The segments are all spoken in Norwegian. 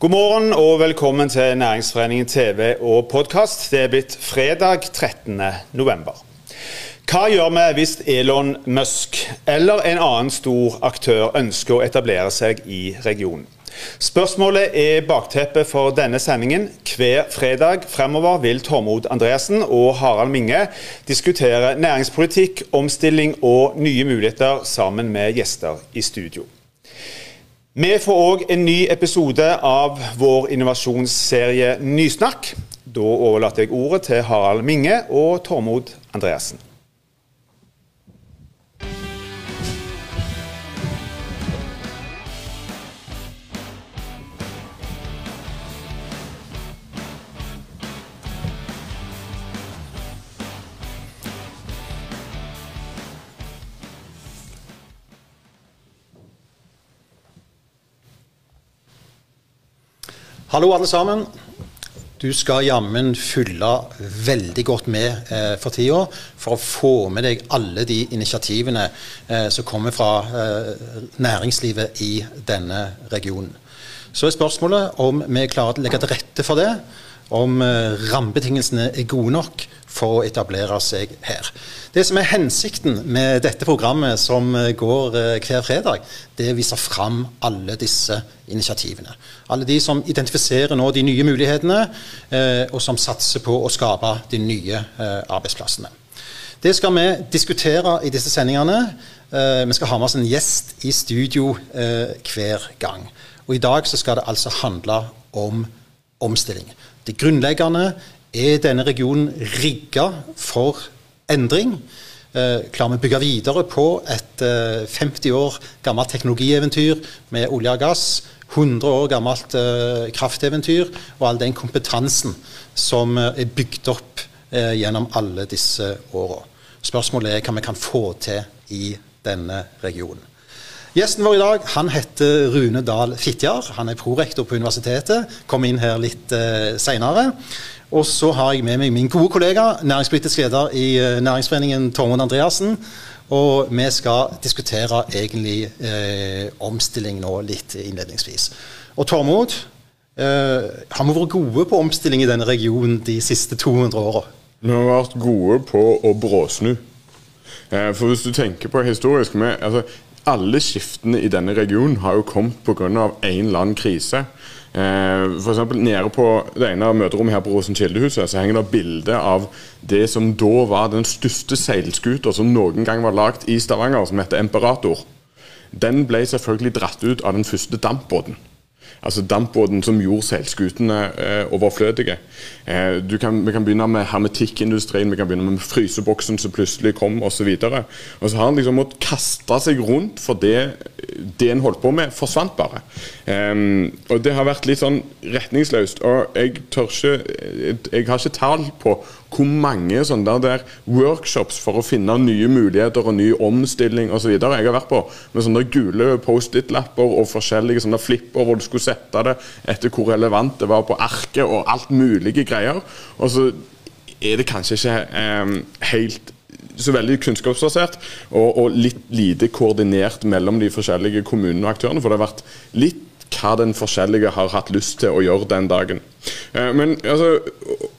God morgen og velkommen til Næringsforeningen TV og podkast. Det er blitt fredag 13. november. Hva gjør vi hvis Elon Musk eller en annen stor aktør ønsker å etablere seg i regionen? Spørsmålet er bakteppet for denne sendingen. Hver fredag fremover vil Tormod Andreassen og Harald Minge diskutere næringspolitikk, omstilling og nye muligheter sammen med gjester i studio. Vi får òg en ny episode av vår innovasjonsserie Nysnakk. Da overlater jeg ordet til Harald Minge og Tormod Andreassen. Hallo, alle sammen. Du skal jammen fylle veldig godt med eh, for tida for å få med deg alle de initiativene eh, som kommer fra eh, næringslivet i denne regionen. Så er spørsmålet om vi klarer å legge til rette for det, om eh, rammebetingelsene er gode nok for å etablere seg her. Det som er hensikten med dette programmet som eh, går eh, hver fredag, det er å fram alle disse initiativene. Alle de som identifiserer nå de nye mulighetene, eh, og som satser på å skape de nye arbeidsplassene. Det skal vi diskutere i disse sendingene. Vi skal ha med oss en gjest i studio hver gang. Og I dag skal det altså handle om omstilling. Det grunnleggende er denne regionen rigga for endring? Eh, klarer vi å bygge videre på et eh, 50 år gammelt teknologieventyr med olje og gass? 100 år gammelt eh, krafteventyr og all den kompetansen som eh, er bygd opp eh, gjennom alle disse åra. Spørsmålet er hva vi kan få til i denne regionen. Gjesten vår i dag han heter Rune Dahl Fitjar. Han er prorektor på universitetet. Kom inn her litt eh, seinere. Og så har jeg med meg min gode kollega, næringspolitisk leder i uh, Næringsforeningen, Tormod Andreassen. Og vi skal diskutere egentlig eh, omstilling nå litt innledningsvis. Og Tormod, eh, har vi vært gode på omstilling i denne regionen de siste 200 åra? Vi har vært gode på å bråsnu. Eh, for hvis du tenker på historisk med, altså, Alle skiftene i denne regionen har jo kommet pga. en eller annen krise. Eh, eksempel, nede på det ene møterommet her på Rosenkildehuset så henger det bilde av det som da var den største seilskuta som noen gang var lagd i Stavanger, som heter Emperator. Den ble selvfølgelig dratt ut av den første dampbåten altså dampbåten som gjorde seilskutene eh, overflødige. Eh, kan, vi kan begynne med hermetikkindustrien, vi kan begynne med fryseboksen som plutselig kom osv. Og, og så har han liksom måttet kaste seg rundt, for det, det en holdt på med, forsvant bare. Eh, og det har vært litt sånn retningsløst. Og jeg tør ikke Jeg har ikke tall på hvor mange sånne der workshops for å finne nye muligheter og ny omstilling osv. jeg har vært på, med sånne gule Post-It-lapper og forskjellige sånne flipper hvor du skulle sette det etter hvor relevant det var på arket og alt mulige greier. Og så er det kanskje ikke eh, helt så veldig kunnskapsbasert og, og, litt lite koordinert mellom de forskjellige kommunene og aktørene. For det har vært litt hva den forskjellige har hatt lyst til å gjøre den dagen. Eh, men altså,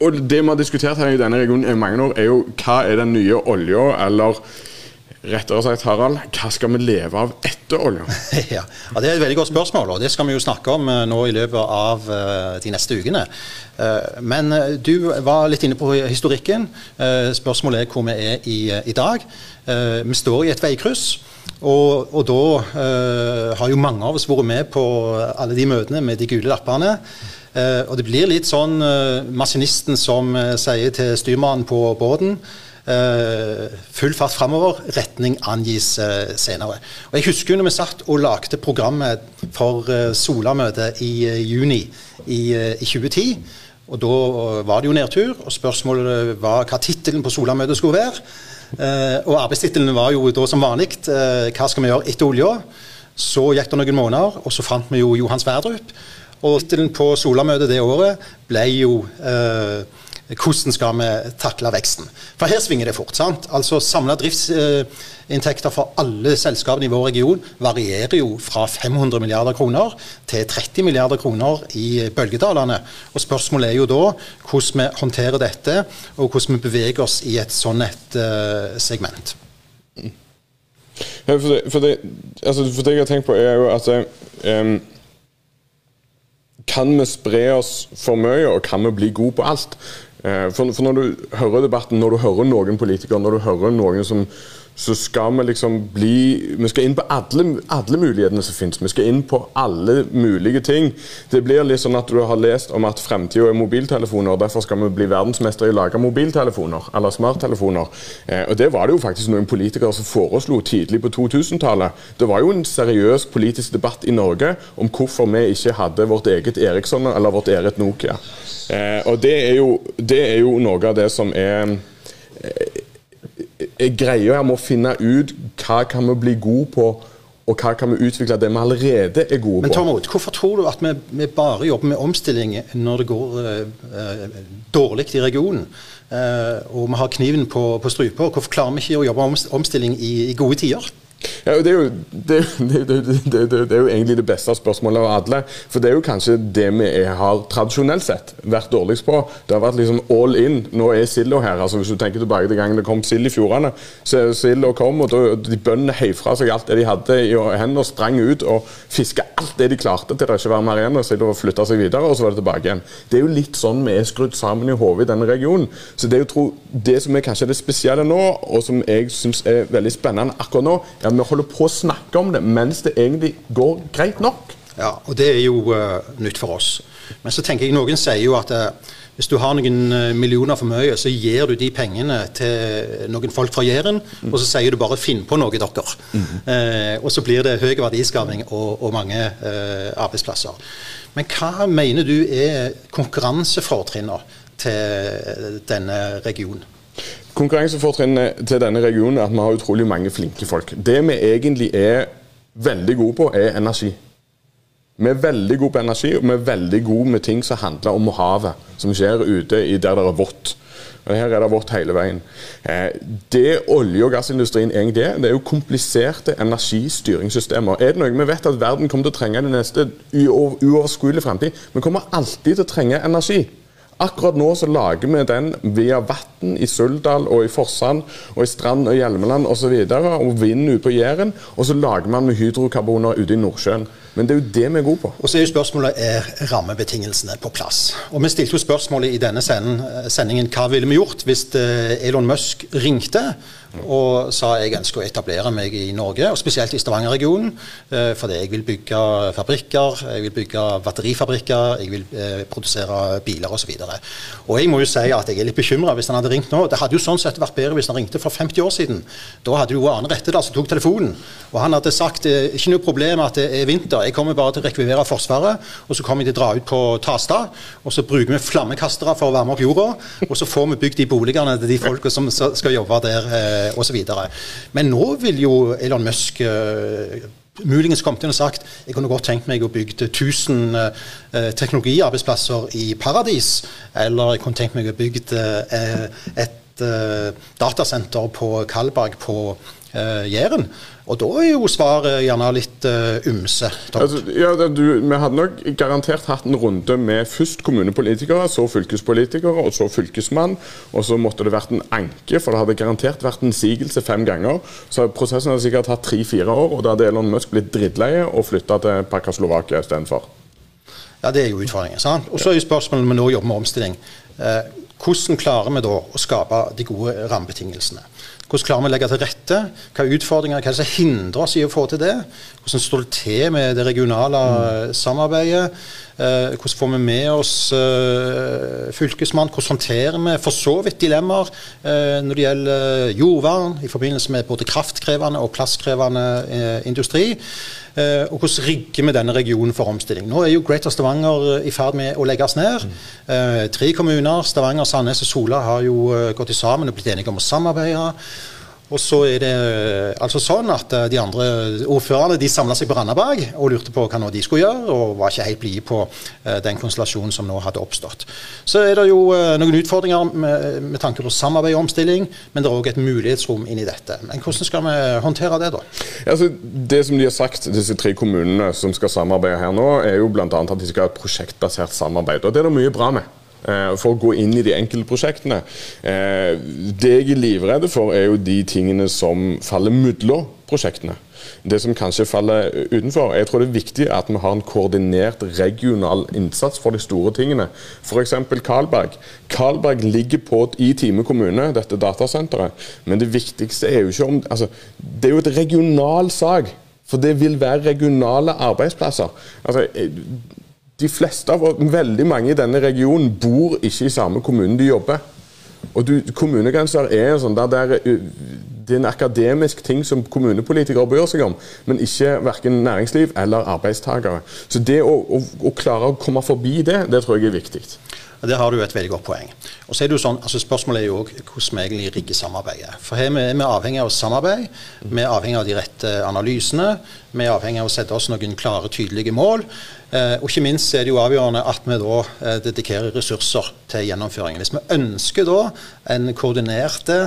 og Det vi har diskutert her i denne regionen i mange år, er jo hva er den nye olja, eller rettere sagt, Harald, hva skal vi leve av etter olja? ja, Det er et veldig godt spørsmål, og det skal vi jo snakke om eh, nå i løpet av uh, de neste ukene. Uh, men du var litt inne på historikken. Spørsmålet er hvor vi er i, i dag. Vi står i et veikryss. Og, og da har jo mange av oss vært med på alle de møtene med de gule lappene. Og det blir litt sånn maskinisten som sier til styrmannen på båten full fart framover, retning angis senere. Og Jeg husker når vi satt og lagde programmet for Solamøtet i juni i, i 2010. Og Da var det jo nedtur, og spørsmålet var hva tittelen på Solamøtet skulle være. Og arbeidstittelen var jo da som vanlig hva skal vi gjøre etter olja. Så gikk det noen måneder, og så fant vi jo Johan Sverdrup. Og tittelen på Solamøtet det året ble jo uh, hvordan skal vi takle veksten. For her svinger det fort. sant? Altså Samla driftsinntekter for alle selskapene i vår region varierer jo fra 500 milliarder kroner til 30 milliarder kroner i bølgedalene. Og Spørsmålet er jo da hvordan vi håndterer dette, og hvordan vi beveger oss i et sånn et uh, segment. For, det, for, det, altså, for, det, jeg har tenkt på, er jo at um, Kan vi spre oss for mye, og kan vi bli gode på alt? Uh, for, for, når du hører debatten, når du hører noen politikere, når du hører noen som så skal vi liksom bli Vi skal inn på alle, alle mulighetene som finnes. Vi skal inn på alle mulige ting. Det blir litt sånn at du har lest om at fremtida er mobiltelefoner, og derfor skal vi bli verdensmestere i å lage mobiltelefoner, eller smarttelefoner. Eh, og Det var det jo faktisk noen politikere som foreslo tidlig på 2000-tallet. Det var jo en seriøs politisk debatt i Norge om hvorfor vi ikke hadde vårt eget Eriksson eller vårt eget Nokia. Eh, og det er, jo, det er jo noe av det som er er greia her med å finne ut hva kan vi bli gode på, og hva kan vi utvikle det vi allerede er gode Men, på. Men hvorfor tror du at vi, vi, bare jobber med omstilling når det går uh, dårlig i regionen? Uh, og vi har kniven på, på strupa. Hvorfor klarer vi ikke å jobbe med omstilling i, i gode tider? Ja, det, er jo, det, det, det, er jo, egentlig det beste spørsmålet av alle. For det er jo kanskje det vi har tradisjonelt sett vært dårligst på. Det har vært liksom all in. Nå er silda her. altså Hvis du tenker tilbake til gangen det kom sild i fjordene, så silda kom, og da, de bøndene heiv fra seg alt det de hadde i hendene, sprang ut og fiska alt det de klarte til det ikke var mer igjen, og silda flytta seg videre, og så var det tilbake igjen. Det er jo litt sånn vi er skrudd sammen i hodet i denne regionen. Så det er jo tro, det som er kanskje det spesielle nå, og som jeg syns er veldig spennende akkurat nå, er vi holder på å snakke om det mens det egentlig går greit nok. Ja, og det er jo uh, nytt for oss. Men så tenker jeg noen sier jo at uh, hvis du har noen uh, millioner for mye, så gir du de pengene til noen folk fra Jæren, mm. og så sier du bare 'finn på noe, dere'. Mm. og så blir det høy verdiskaping og, og mange arbeidsplasser. Men hva mener du er konkurransefortrinnene til denne regionen? Konkurransefortrinnet til denne regionen er at vi har utrolig mange flinke folk. Det vi egentlig er veldig gode på, er energi. Vi er veldig gode på energi, og vi er veldig gode med ting som handler om havet. Som skjer ute i der det er vått. Her er det vått hele veien. Eh, det olje- og gassindustrien egentlig er, det er jo kompliserte energistyringssystemer. Er det noe vi vet at verden kommer til å trenge i den neste uoverskuelige fremtid? Vi kommer alltid til å trenge energi. Akkurat nå så lager vi den via vann i Suldal og i Forsand og i Strand og Hjelmeland osv. Og, så og vind ute på Jæren. Og så lager man med hydrokarboner ute i Nordsjøen. Men det er jo det vi er gode på. Og så er jo spørsmålet er rammebetingelsene på plass. Og Vi stilte jo spørsmålet i denne sendingen hva ville vi gjort hvis eh, Elon Musk ringte og sa jeg ønsker å etablere meg i Norge, og spesielt i Stavanger-regionen. Eh, fordi jeg vil bygge fabrikker, jeg vil bygge batterifabrikker, jeg vil eh, produsere biler osv. Og, så og jeg må jo si at jeg er litt bekymra hvis han hadde ringt nå. Det hadde jo sånn sett vært bedre hvis han ringte for 50 år siden. Da hadde jo Arne Rettedal som tok telefonen, og han hadde sagt ikke noe problem at det er vinter jeg kommer bare til å rekvirere Forsvaret, og så kommer jeg til å dra ut på Tasta. Og så bruker vi flammekastere for å varme opp jorda, og så får vi bygd de boligene til de folka som skal jobbe der, eh, osv. Men nå vil jo Elon Musk eh, muligens kommet inn og sagt jeg kunne godt tenkt meg å bygge 1000 eh, teknologiarbeidsplasser i Paradis, eller jeg kunne tenkt meg å bygge eh, et eh, datasenter på Kalberg på eh, Jæren. Og da er jo svaret gjerne litt uh, ymse. Altså, ja, du, vi hadde nok garantert hatt en runde med først kommunepolitikere, så fylkespolitikere, og så fylkesmann. Og så måtte det vært en anke, for det hadde garantert vært en sigelse fem ganger. Så prosessen hadde sikkert hatt tre-fire år, og da hadde Elon Musk blitt drittleie og flytta til Pakaslovakia istedenfor. Ja, det er jo utfordringen. sant? Og så er jo spørsmålet om vi nå jobber med omstilling. Eh, hvordan klarer vi da å skape de gode rammebetingelsene? Hvordan klarer vi å legge til rette? Hva er utfordringer, hva er det som hindrer oss i å få til det? Hvordan står det til med det regionale mm. samarbeidet? Eh, hvordan får vi med oss eh, Fylkesmannen? Hvordan håndterer vi for så vidt dilemmaer eh, når det gjelder jordvern i forbindelse med både kraftkrevende og plasskrevende eh, industri? Og hvordan rigger vi denne regionen for omstilling? Nå er jo Greater Stavanger i ferd med å legges ned. Mm. tre kommuner, Stavanger, Sandnes og Sola, har jo gått sammen og blitt enige om å samarbeide. Og så er det eh, altså sånn at eh, de andre ordførerne de samla seg på Randaberg og lurte på hva nå de skulle gjøre, og var ikke helt blide på den konstellasjonen som nå hadde oppstått. Så er det jo noen utfordringer med, med, tanke på samarbeid og omstilling, men det er òg et mulighetsrom inni dette. Men hvordan skal vi håndtere det, da? Altså, det som de har sagt, disse tre kommunene som skal samarbeide her nå, er jo bl.a. at de skal ha et prosjektbasert samarbeid. Og det er det mye bra med. Eh, for å gå inn i de enkelte prosjektene. Eh, det jeg er livredd for, er jo de tingene som faller mellom prosjektene. Det som kanskje faller utenfor. Jeg tror det er viktig at vi har en koordinert regional innsats for de store tingene. F.eks. Karlberg. Karlberg ligger på i Time kommune, dette datasenteret. Men det viktigste er jo ikke om altså, Det er jo et regional sak. For det vil være regionale arbeidsplasser. Altså, de fleste av veldig mange i denne regionen bor ikke i samme kommune de jobber. Og du, Kommunegrenser er, sånn der, der, det er en akademisk ting som kommunepolitikere bryr seg om, men ikke verken næringsliv eller arbeidstakere. Så det å, å, å klare å komme forbi det, det tror jeg er viktig. Der har du et veldig godt poeng. Og så er det jo sånn, altså Spørsmålet er jo òg hvordan vi egentlig rigger samarbeidet. For her er vi avhengig av samarbeid, vi er avhengig av de rette analysene, vi er avhengig av å sette oss noen klare, tydelige mål. Eh, og ikke minst er det jo avgjørende at vi da eh, dedikerer ressurser til gjennomføringen. Hvis vi ønsker da en koordinerte,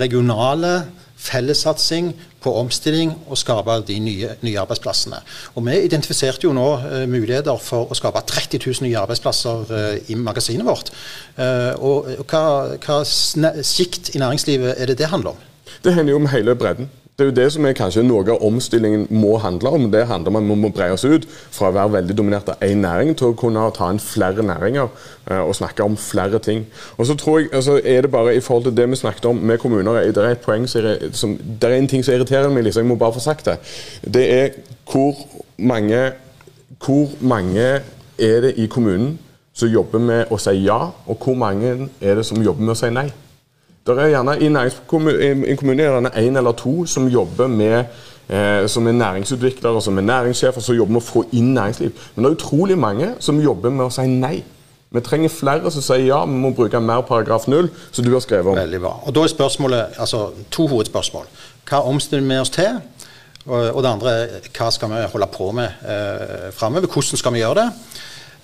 regionale fellessatsing på omstilling og skape de nye, nye, arbeidsplassene. Og Vi identifiserte jo nå uh, muligheter for å skape 30 000 nye arbeidsplasser uh, i magasinet vårt. Uh, og Hva, hva sikt i næringslivet er det det handler om? Det handler jo om hele bredden. Det er jo det som er kanskje noe av omstillingen må handle om. Det handler om at vi må breie oss ut fra å være veldig dominert av én næring til å kunne ta inn flere næringer uh, og snakke om flere ting. Og så tror jeg, altså, er det bare i forhold til det vi snakket om med kommuner, det er et poeng som, det er en ting som irriterer meg liksom, jeg må bare få sagt det. Det er hvor mange, hvor mange er det i kommunen som jobber med å si ja, og hvor mange er det som jobber med å si nei? Er gjerne I en kommune er det én eller to som jobber med eh, som er næringsutviklere, som er næringssjefer, som jobber med å få inn næringsliv. Men det er utrolig mange som jobber med å si nei. Vi trenger flere som sier ja, vi må bruke mer paragraf null, som du har skrevet om. Veldig bra. Og Da er spørsmålet, altså to hovedspørsmål. Hva omstiller vi oss til? Og, det andre hva skal vi holde på med eh, framover? Hvordan skal vi gjøre det?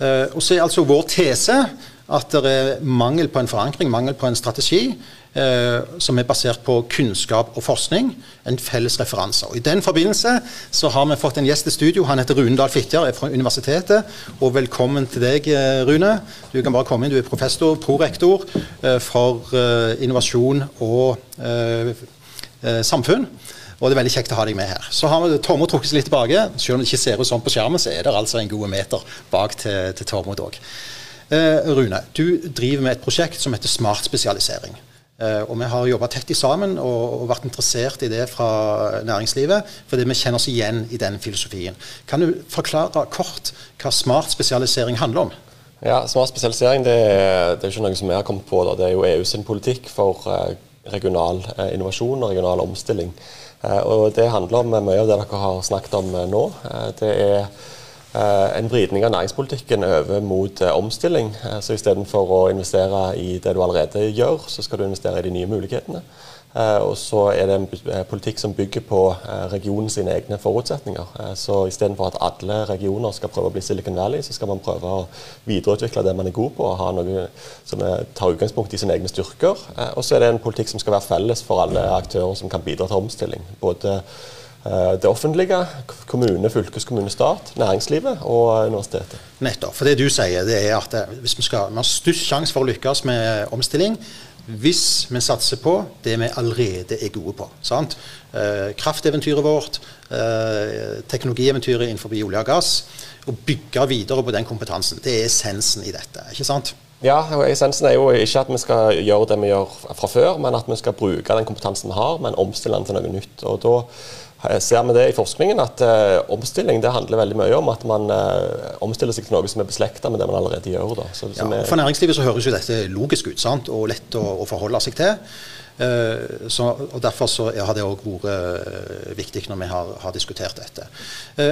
Eh, og så er altså vår tese at det er mangel på en forankring, mangel på en strategi eh, som er basert på kunnskap og forskning, en felles referanse. Og I den forbindelse så har vi fått en gjest i studio. Han heter Rune Dahl Fitjar, er fra universitetet. Og velkommen til deg, eh, Rune. Du kan bare komme inn. Du er professor, prorektor eh, for eh, innovasjon og eh, samfunn. Og det er veldig kjekt å ha deg med her. Så har vi Tormod trukket seg litt tilbake. Selv om det ikke ser ut sånn på skjermen, så er det altså en god meter bak til, til Tormod òg. Eh, Rune, du driver med et prosjekt som heter Smart spesialisering. Eh, og Vi har jobba tett sammen og, og, vært interessert i det fra næringslivet, fordi vi kjenner oss igjen i den filosofien. Kan du forklare kort hva smart spesialisering handler om? Ja, Smart spesialisering det er, det er ikke noe som vi har kommet på. Da. Det er jo EU sin politikk for uh, regional uh, innovasjon og regional omstilling. Og Det handler om mye av det dere har snakket om nå. det er Eh, en vridning av næringspolitikken over mot eh, omstilling. Eh, så istedenfor å investere i det du allerede gjør, så skal du investere i de nye mulighetene. Og så er det en politikk som bygger på regionens sine egne forutsetninger. Så istedenfor at alle regioner skal prøve å bli Silicon Valley, så skal man prøve å videreutvikle det man er god på, og ha noe som tar utgangspunkt i sine egne styrker. Og så er det en politikk som skal være felles for alle aktører som kan bidra til omstilling. Både Eh, det offentlige, kommune, fylkeskommune, stat, næringslivet og universitetet. Nettopp. For det du sier, det er at eh, hvis vi, skal, vi har størst sjanse for å lykkes med omstilling hvis vi satser på det vi allerede er gode på. Sant? Eh, krafteventyret vårt, eh, teknologieventyret innenfor olje og gass. Og bygge videre på den kompetansen. Det er essensen i dette. ikke sant? Ja, og essensen er jo ikke at vi skal gjøre det vi gjør fra før, men at vi skal bruke den kompetansen vi har, men omstille den til noe nytt. Og da ser vi det i forskningen at uh, omstilling det handler veldig mye om at man uh, omstiller seg til noe som er beslekta med det man allerede gjør. Da. Så, ja, er, for næringslivet så høres jo dette logisk ut sant? og lett å, å forholde seg til. Uh, så, og Derfor så har det òg vært viktig når vi har, har diskutert dette.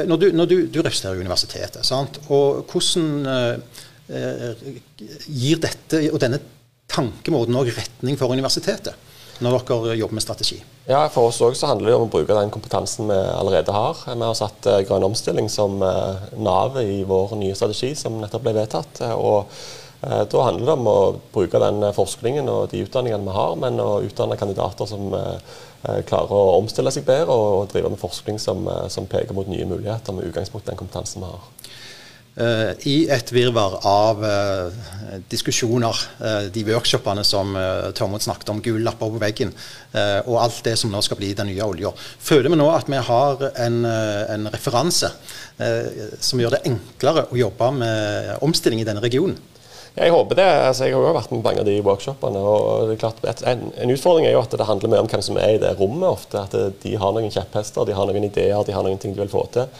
når du, når du, du representerer universitetet, sant? og hvordan gir dette og denne tankemåten òg retning for universitetet? Når dere jobber med strategi? Ja, For oss også handler det om å bruke den kompetansen vi allerede har. Vi har satt uh, grønn omstilling som uh, navet i vår nye strategi, som nettopp ble vedtatt. og uh, Da handler det om å bruke den forskningen og de utdanningene vi har, men å utdanne kandidater som klarer å omstille seg bedre og drive med forskning som, som peker mot nye muligheter med utgangspunkt i den kompetansen vi har. Uh, I et virvar av uh, diskusjoner, uh, de workshopene som Tormod snakket om, gule lapper på veggen, og alt det som nå skal bli den nye olja, føler vi nå at vi har en, en referanse som gjør det enklere å jobbe med omstilling i denne regionen? Jeg håper det. Altså, jeg har jo vært med mange av de workshopene. og det er klart, et, en, en, utfordring er jo at det handler mer om hvem som er i det rommet ofte. At de har noen kjepphester, de har noen ideer, de har noen ting de vil få til.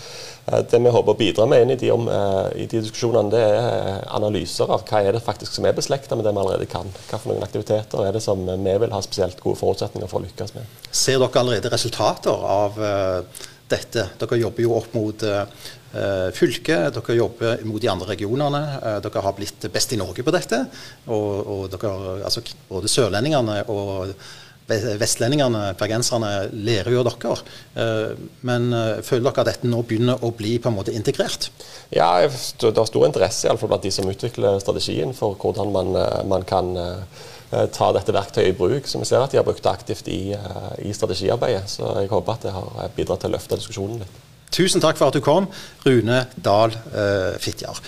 Eh, det vi håper å bidra med inn i de, om, eh, i de diskusjonene, det er analyser av hva er det faktisk som er beslekta med det vi allerede kan. Hva for noen aktiviteter er det som vi vil ha spesielt gode forutsetninger for å lykkes med. Ser dere allerede resultater av dette? Dere jobber jo opp mot Eh, fylket, dere jobber mot de andre regionene. Eh, dere har blitt best i Norge på dette. Og, og dere, altså, både sørlendingene og vestlendingene, bergenserne, lærer jo dere. Eh, men føler dere at dette nå begynner å bli på en måte integrert? Ja, det er stor interesse i alle fall blant de som utvikler strategien for hvordan man, man kan ta dette verktøyet i bruk. som vi ser at de har brukt aktivt i, i strategiarbeidet. Så jeg håper at det har bidratt til å løfte diskusjonen litt. Tusen takk for at du kom, Rune Dahl eh, Fitjar.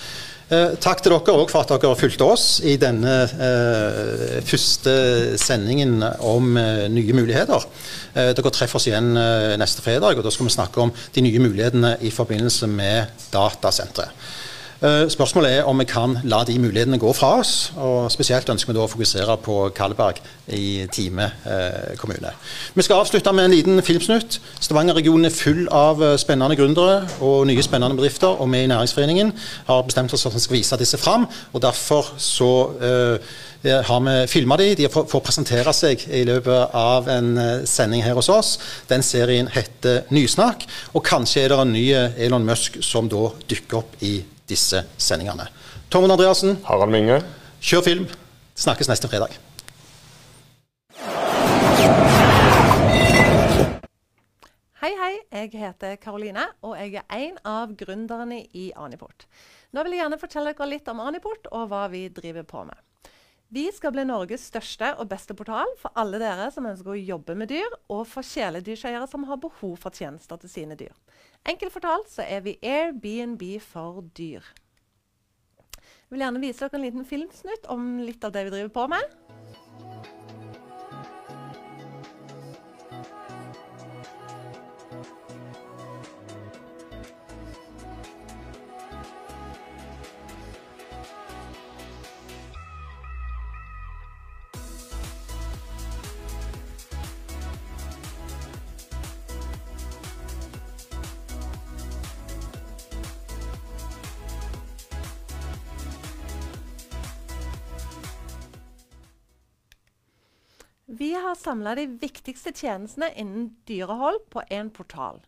Eh, takk til dere òg for at dere fulgte oss i denne eh, første sendingen om eh, nye muligheter. Eh, dere treffer oss igjen eh, neste fredag, og da skal vi snakke om de nye mulighetene i forbindelse med datasenteret. Eh, spørsmålet er om vi kan la de mulighetene gå fra oss. og Spesielt ønsker vi da å fokusere på Kalleberg i Time eh, kommune. Vi skal avslutte med en liten filmsnutt. Stavanger-regionen er full av eh, spennende gründere og nye spennende bedrifter. Og vi i Næringsforeningen har bestemt oss for at vi skal vise disse fram. og Derfor så eh, har vi filma de. De får presentere seg i løpet av en sending her hos oss. Den serien heter Nysnakk. Og kanskje er det en ny Elon Musk som da dukker opp i disse sendingene. Tormod Andreassen. Harald Minge. Kjør film. Snakkes neste fredag. Hei, hei. Jeg heter Karoline, og jeg er en av gründerne i Aniport. Nå vil jeg gjerne fortelle dere litt om Aniport og hva vi driver på med. Vi skal bli Norges største og beste portal for alle dere som ønsker å jobbe med dyr, og for kjæledyrseiere som har behov for tjenester til sine dyr. Enkelt fortalt så er vi Airbnb for dyr. Jeg vil gjerne vise dere en liten filmsnutt om litt av det vi driver på med. Vi har samla de viktigste tjenestene innen dyrehold på én portal.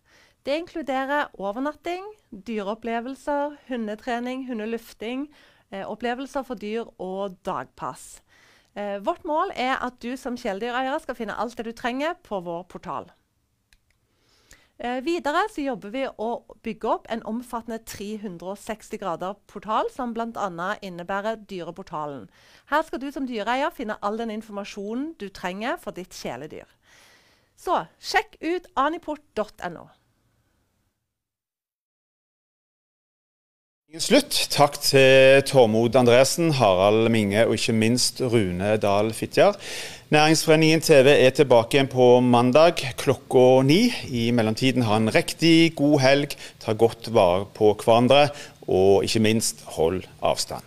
Det inkluderer overnatting, dyreopplevelser, hundetrening, hundelufting, eh, opplevelser for dyr og dagpass. Eh, vårt mål er at du som kjæledyreier skal finne alt det du trenger på vår portal. Eh, videre så jobber vi å bygge opp en omfattende 360 grader portal, som bl.a. innebærer Dyreportalen. Her skal du som dyreeier finne all den informasjonen du trenger for ditt kjæledyr. Så sjekk ut aniport.no. Slutt. Takk til Tormod Andresen, Harald Minge og ikke minst Rune Dahl Fitjar. Næringsforeningen TV er tilbake igjen på mandag klokka ni. I mellomtiden ha en riktig god helg, ta godt vare på hverandre og ikke minst hold avstand.